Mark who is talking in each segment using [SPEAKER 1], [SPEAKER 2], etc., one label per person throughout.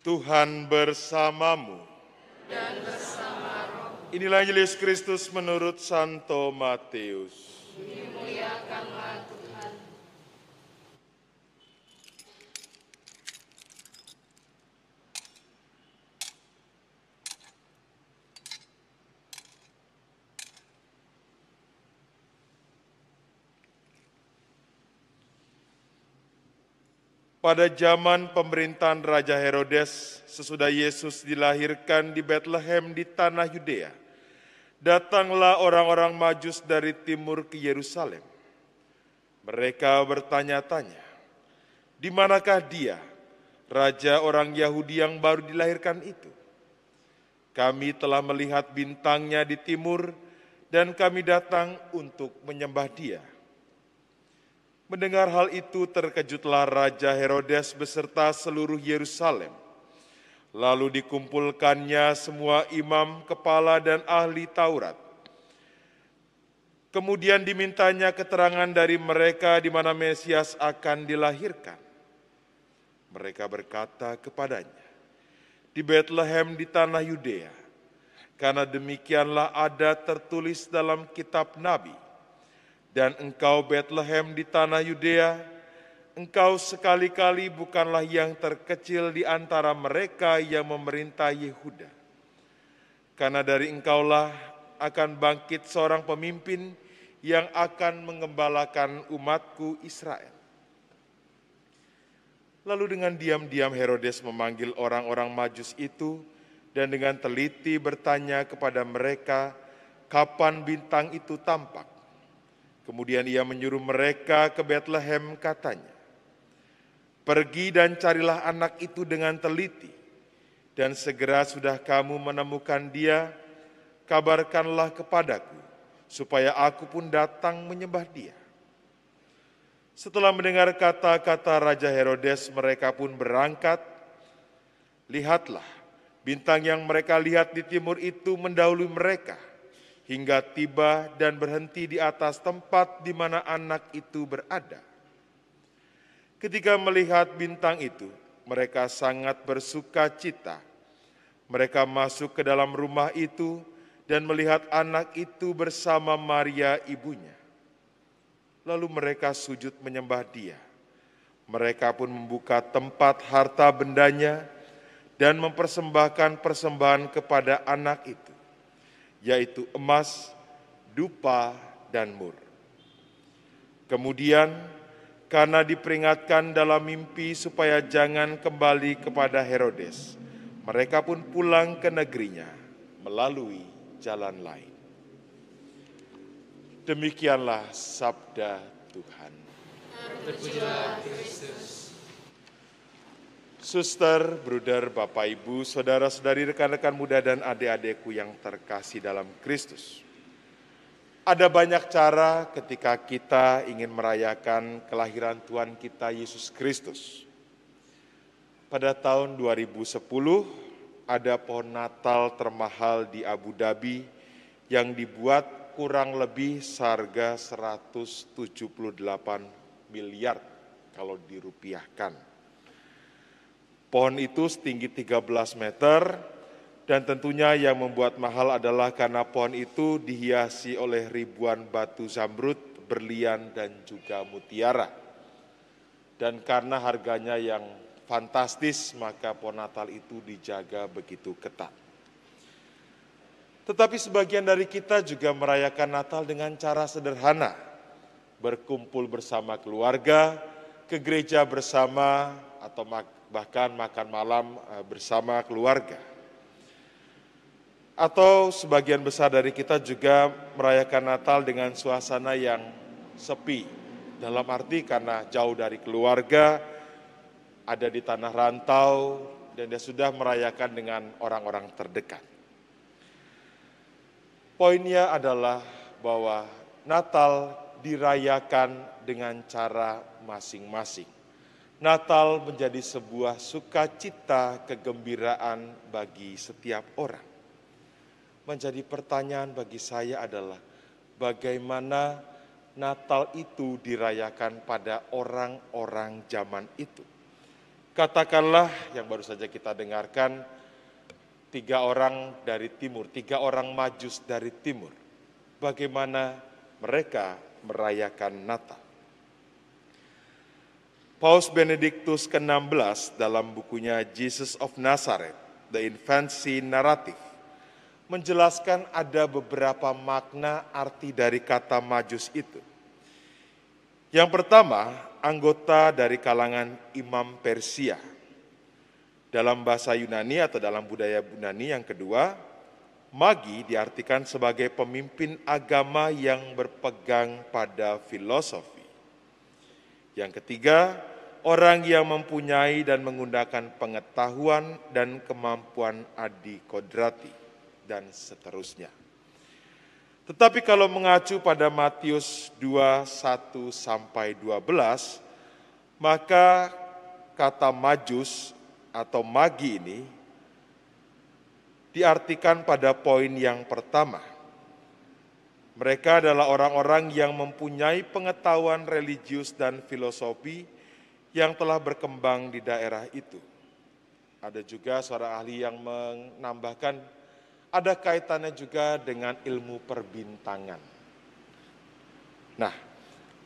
[SPEAKER 1] Tuhan bersamamu.
[SPEAKER 2] dan bersama roh
[SPEAKER 1] Inilah Yesus Kristus menurut Santo Matius.
[SPEAKER 2] dimuliakanlah
[SPEAKER 1] Pada zaman pemerintahan Raja Herodes, sesudah Yesus dilahirkan di Bethlehem di tanah Yudea, datanglah orang-orang Majus dari timur ke Yerusalem. Mereka bertanya-tanya, di manakah dia, raja orang Yahudi yang baru dilahirkan itu? Kami telah melihat bintangnya di timur dan kami datang untuk menyembah dia. Mendengar hal itu terkejutlah Raja Herodes beserta seluruh Yerusalem. Lalu dikumpulkannya semua imam, kepala, dan ahli Taurat. Kemudian dimintanya keterangan dari mereka di mana Mesias akan dilahirkan. Mereka berkata kepadanya, di Bethlehem di tanah Yudea, karena demikianlah ada tertulis dalam kitab Nabi, dan engkau Bethlehem di tanah Yudea, engkau sekali-kali bukanlah yang terkecil di antara mereka yang memerintah Yehuda. Karena dari engkaulah akan bangkit seorang pemimpin yang akan mengembalakan umatku Israel. Lalu dengan diam-diam Herodes memanggil orang-orang majus itu dan dengan teliti bertanya kepada mereka kapan bintang itu tampak. Kemudian ia menyuruh mereka ke Bethlehem katanya, Pergi dan carilah anak itu dengan teliti, dan segera sudah kamu menemukan dia, kabarkanlah kepadaku, supaya aku pun datang menyembah dia. Setelah mendengar kata-kata Raja Herodes, mereka pun berangkat. Lihatlah, bintang yang mereka lihat di timur itu mendahului mereka hingga tiba dan berhenti di atas tempat di mana anak itu berada. Ketika melihat bintang itu, mereka sangat bersuka cita. Mereka masuk ke dalam rumah itu dan melihat anak itu bersama Maria ibunya. Lalu mereka sujud menyembah dia. Mereka pun membuka tempat harta bendanya dan mempersembahkan persembahan kepada anak itu yaitu emas, dupa, dan mur. Kemudian, karena diperingatkan dalam mimpi supaya jangan kembali kepada Herodes, mereka pun pulang ke negerinya melalui jalan lain. Demikianlah sabda Tuhan. Suster, bruder, Bapak, Ibu, saudara-saudari, rekan-rekan muda dan adik-adikku yang terkasih dalam Kristus. Ada banyak cara ketika kita ingin merayakan kelahiran Tuhan kita Yesus Kristus. Pada tahun 2010 ada pohon Natal termahal di Abu Dhabi yang dibuat kurang lebih seharga 178 miliar kalau dirupiahkan. Pohon itu setinggi 13 meter dan tentunya yang membuat mahal adalah karena pohon itu dihiasi oleh ribuan batu zamrud, berlian dan juga mutiara. Dan karena harganya yang fantastis, maka pohon Natal itu dijaga begitu ketat. Tetapi sebagian dari kita juga merayakan Natal dengan cara sederhana, berkumpul bersama keluarga, ke gereja bersama, atau bahkan makan malam bersama keluarga. Atau sebagian besar dari kita juga merayakan Natal dengan suasana yang sepi. Dalam arti karena jauh dari keluarga, ada di tanah rantau, dan dia sudah merayakan dengan orang-orang terdekat. Poinnya adalah bahwa Natal dirayakan dengan cara masing-masing. Natal menjadi sebuah sukacita kegembiraan bagi setiap orang. Menjadi pertanyaan bagi saya adalah bagaimana Natal itu dirayakan pada orang-orang zaman itu. Katakanlah yang baru saja kita dengarkan, tiga orang dari timur, tiga orang majus dari timur. Bagaimana mereka merayakan Natal. Paus Benediktus ke-16 dalam bukunya Jesus of Nazareth, The Infancy Narrative, menjelaskan ada beberapa makna arti dari kata majus itu. Yang pertama, anggota dari kalangan imam Persia. Dalam bahasa Yunani atau dalam budaya Yunani yang kedua, magi diartikan sebagai pemimpin agama yang berpegang pada filosofi. Yang ketiga, orang yang mempunyai dan menggunakan pengetahuan dan kemampuan adi kodrati, dan seterusnya. Tetapi kalau mengacu pada Matius 2, 1 sampai 12, maka kata majus atau magi ini diartikan pada poin yang pertama. Mereka adalah orang-orang yang mempunyai pengetahuan religius dan filosofi yang telah berkembang di daerah itu. Ada juga seorang ahli yang menambahkan ada kaitannya juga dengan ilmu perbintangan. Nah,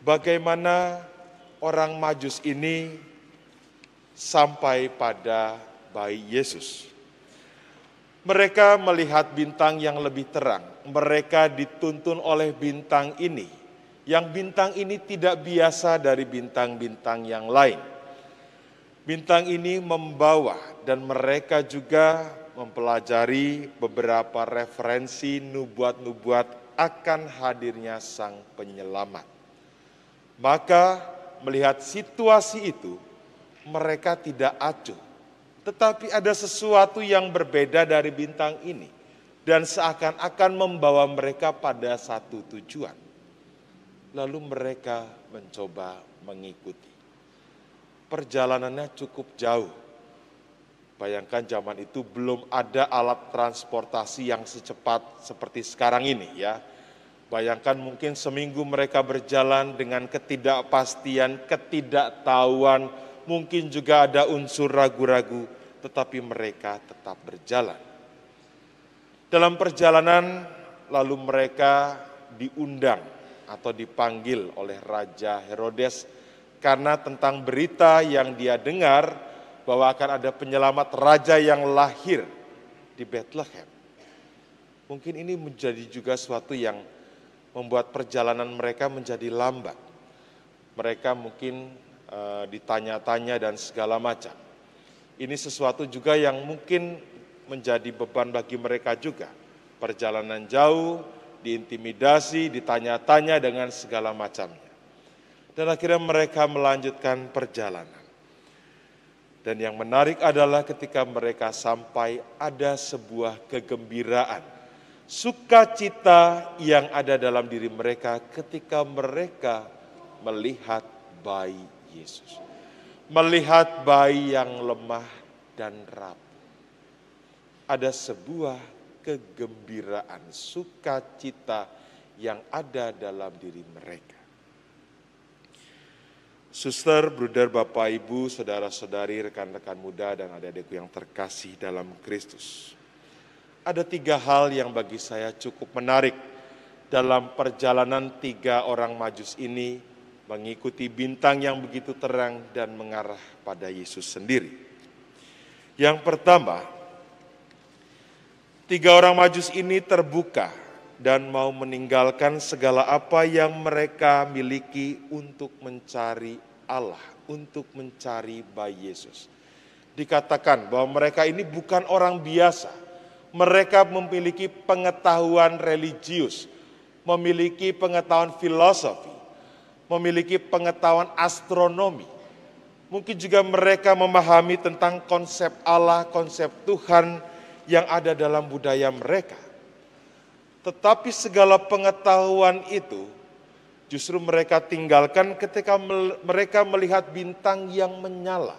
[SPEAKER 1] bagaimana orang Majus ini sampai pada bayi Yesus? Mereka melihat bintang yang lebih terang. Mereka dituntun oleh bintang ini yang bintang ini tidak biasa dari bintang-bintang yang lain. Bintang ini membawa dan mereka juga mempelajari beberapa referensi nubuat-nubuat akan hadirnya sang penyelamat. Maka melihat situasi itu, mereka tidak acuh. Tetapi ada sesuatu yang berbeda dari bintang ini. Dan seakan-akan membawa mereka pada satu tujuan lalu mereka mencoba mengikuti. Perjalanannya cukup jauh. Bayangkan zaman itu belum ada alat transportasi yang secepat seperti sekarang ini ya. Bayangkan mungkin seminggu mereka berjalan dengan ketidakpastian, ketidaktahuan, mungkin juga ada unsur ragu-ragu, tetapi mereka tetap berjalan. Dalam perjalanan lalu mereka diundang atau dipanggil oleh Raja Herodes karena tentang berita yang dia dengar bahwa akan ada penyelamat raja yang lahir di Bethlehem. Mungkin ini menjadi juga suatu yang membuat perjalanan mereka menjadi lambat. Mereka mungkin e, ditanya-tanya dan segala macam. Ini sesuatu juga yang mungkin menjadi beban bagi mereka juga. Perjalanan jauh, diintimidasi, ditanya-tanya dengan segala macamnya. Dan akhirnya mereka melanjutkan perjalanan. Dan yang menarik adalah ketika mereka sampai ada sebuah kegembiraan, sukacita yang ada dalam diri mereka ketika mereka melihat bayi Yesus. Melihat bayi yang lemah dan rapuh. Ada sebuah kegembiraan, sukacita yang ada dalam diri mereka. Suster, bruder, bapak, ibu, saudara-saudari, rekan-rekan muda, dan adik-adikku yang terkasih dalam Kristus. Ada tiga hal yang bagi saya cukup menarik dalam perjalanan tiga orang majus ini mengikuti bintang yang begitu terang dan mengarah pada Yesus sendiri. Yang pertama, Tiga orang majus ini terbuka dan mau meninggalkan segala apa yang mereka miliki untuk mencari Allah, untuk mencari bayi Yesus. Dikatakan bahwa mereka ini bukan orang biasa. Mereka memiliki pengetahuan religius, memiliki pengetahuan filosofi, memiliki pengetahuan astronomi. Mungkin juga mereka memahami tentang konsep Allah, konsep Tuhan, yang ada dalam budaya mereka. Tetapi segala pengetahuan itu justru mereka tinggalkan ketika mereka melihat bintang yang menyala.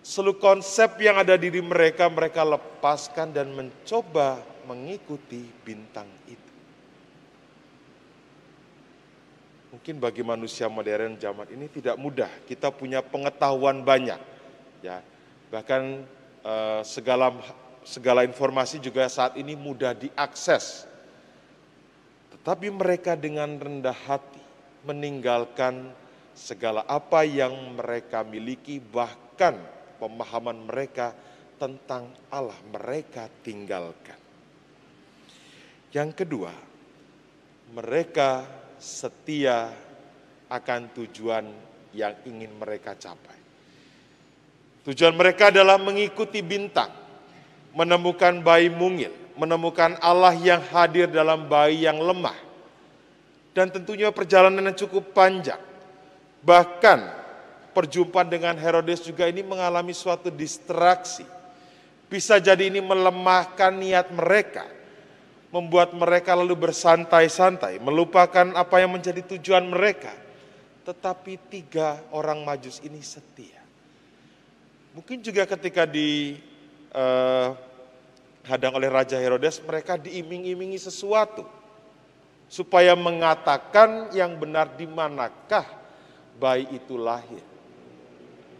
[SPEAKER 1] Seluruh konsep yang ada di diri mereka, mereka lepaskan dan mencoba mengikuti bintang itu. Mungkin bagi manusia modern zaman ini tidak mudah. Kita punya pengetahuan banyak. ya. Bahkan eh, segala segala informasi juga saat ini mudah diakses. Tetapi mereka dengan rendah hati meninggalkan segala apa yang mereka miliki bahkan pemahaman mereka tentang Allah mereka tinggalkan. Yang kedua, mereka setia akan tujuan yang ingin mereka capai. Tujuan mereka adalah mengikuti bintang, menemukan bayi mungil, menemukan Allah yang hadir dalam bayi yang lemah. Dan tentunya perjalanan yang cukup panjang. Bahkan perjumpaan dengan Herodes juga ini mengalami suatu distraksi. Bisa jadi ini melemahkan niat mereka, membuat mereka lalu bersantai-santai, melupakan apa yang menjadi tujuan mereka. Tetapi tiga orang majus ini setia. Mungkin juga ketika dihadang uh, oleh Raja Herodes, mereka diiming-imingi sesuatu supaya mengatakan yang benar di manakah bayi itu lahir.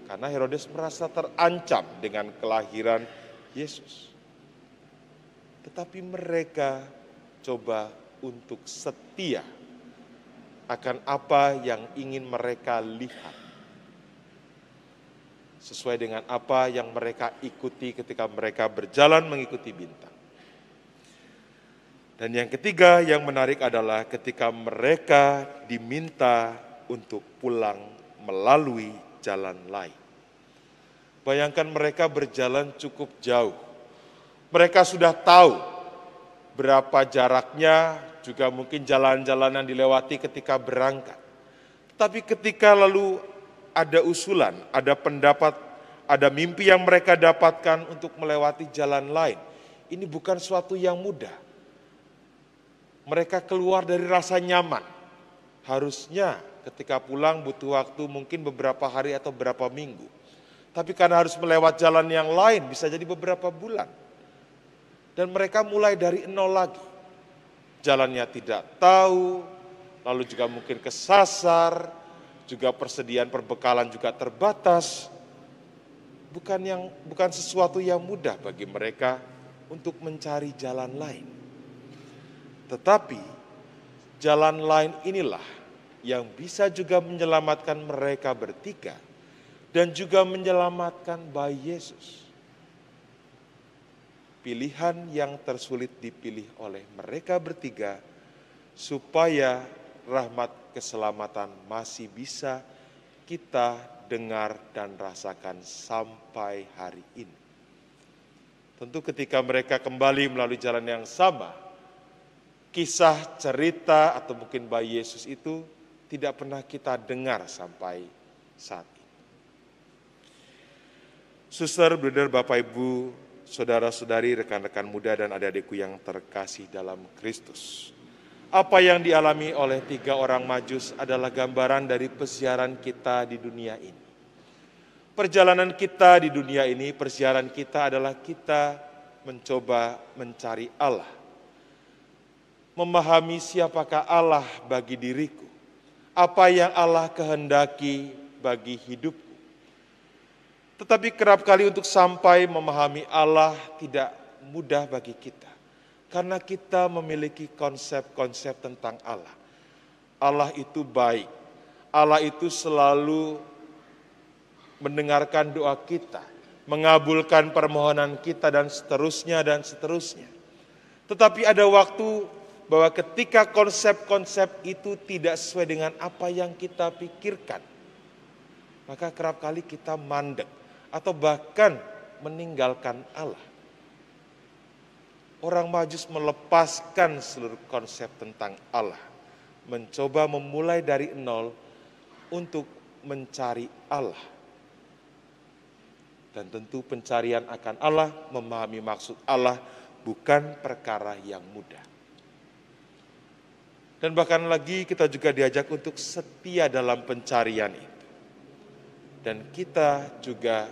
[SPEAKER 1] Karena Herodes merasa terancam dengan kelahiran Yesus. Tetapi mereka coba untuk setia akan apa yang ingin mereka lihat sesuai dengan apa yang mereka ikuti ketika mereka berjalan mengikuti bintang. Dan yang ketiga yang menarik adalah ketika mereka diminta untuk pulang melalui jalan lain. Bayangkan mereka berjalan cukup jauh. Mereka sudah tahu berapa jaraknya, juga mungkin jalan-jalan yang dilewati ketika berangkat. Tapi ketika lalu ada usulan, ada pendapat, ada mimpi yang mereka dapatkan untuk melewati jalan lain. Ini bukan suatu yang mudah. Mereka keluar dari rasa nyaman. Harusnya ketika pulang butuh waktu mungkin beberapa hari atau beberapa minggu. Tapi karena harus melewat jalan yang lain bisa jadi beberapa bulan. Dan mereka mulai dari nol lagi. Jalannya tidak tahu, lalu juga mungkin kesasar, juga persediaan perbekalan juga terbatas. Bukan yang bukan sesuatu yang mudah bagi mereka untuk mencari jalan lain. Tetapi jalan lain inilah yang bisa juga menyelamatkan mereka bertiga dan juga menyelamatkan bayi Yesus. Pilihan yang tersulit dipilih oleh mereka bertiga supaya rahmat keselamatan masih bisa kita dengar dan rasakan sampai hari ini. Tentu ketika mereka kembali melalui jalan yang sama, kisah cerita atau mungkin bayi Yesus itu tidak pernah kita dengar sampai saat ini. Suster, brother, Bapak, Ibu, saudara-saudari, rekan-rekan muda dan adik-adikku yang terkasih dalam Kristus. Apa yang dialami oleh tiga orang majus adalah gambaran dari pesiaran kita di dunia ini. Perjalanan kita di dunia ini, persiaran kita adalah kita mencoba mencari Allah. Memahami siapakah Allah bagi diriku. Apa yang Allah kehendaki bagi hidupku. Tetapi kerap kali untuk sampai memahami Allah tidak mudah bagi kita karena kita memiliki konsep-konsep tentang Allah. Allah itu baik. Allah itu selalu mendengarkan doa kita, mengabulkan permohonan kita dan seterusnya dan seterusnya. Tetapi ada waktu bahwa ketika konsep-konsep itu tidak sesuai dengan apa yang kita pikirkan, maka kerap kali kita mandek atau bahkan meninggalkan Allah orang Majus melepaskan seluruh konsep tentang Allah, mencoba memulai dari nol untuk mencari Allah. Dan tentu pencarian akan Allah, memahami maksud Allah bukan perkara yang mudah. Dan bahkan lagi kita juga diajak untuk setia dalam pencarian itu. Dan kita juga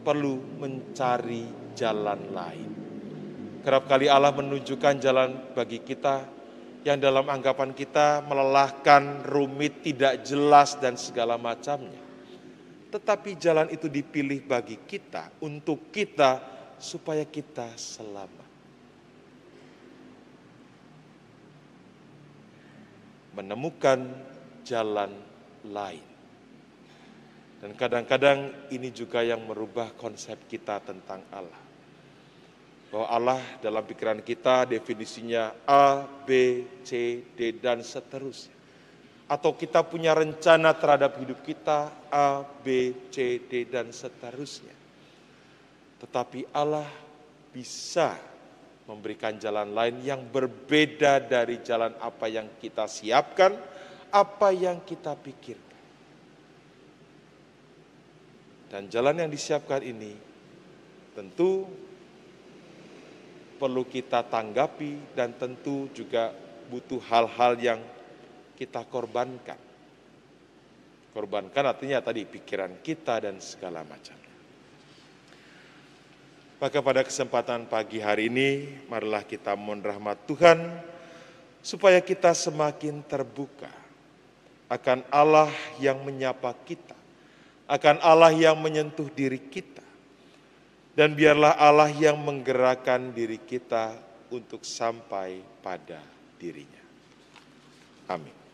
[SPEAKER 1] perlu mencari jalan lain Kerap kali Allah menunjukkan jalan bagi kita yang dalam anggapan kita melelahkan, rumit, tidak jelas, dan segala macamnya. tetapi jalan itu dipilih bagi kita, untuk kita, supaya kita selamat. Menemukan jalan lain. Dan kadang-kadang ini juga yang merubah konsep kita tentang Allah. Bahwa Allah dalam pikiran kita definisinya A, B, C, D, dan seterusnya. Atau kita punya rencana terhadap hidup kita A, B, C, D, dan seterusnya. Tetapi Allah bisa memberikan jalan lain yang berbeda dari jalan apa yang kita siapkan, apa yang kita pikirkan. Dan jalan yang disiapkan ini tentu perlu kita tanggapi dan tentu juga butuh hal-hal yang kita korbankan. Korbankan artinya tadi pikiran kita dan segala macam. Maka pada kesempatan pagi hari ini, marilah kita mohon rahmat Tuhan, supaya kita semakin terbuka akan Allah yang menyapa kita, akan Allah yang menyentuh diri kita, dan biarlah Allah yang menggerakkan diri kita untuk sampai pada dirinya. Amin.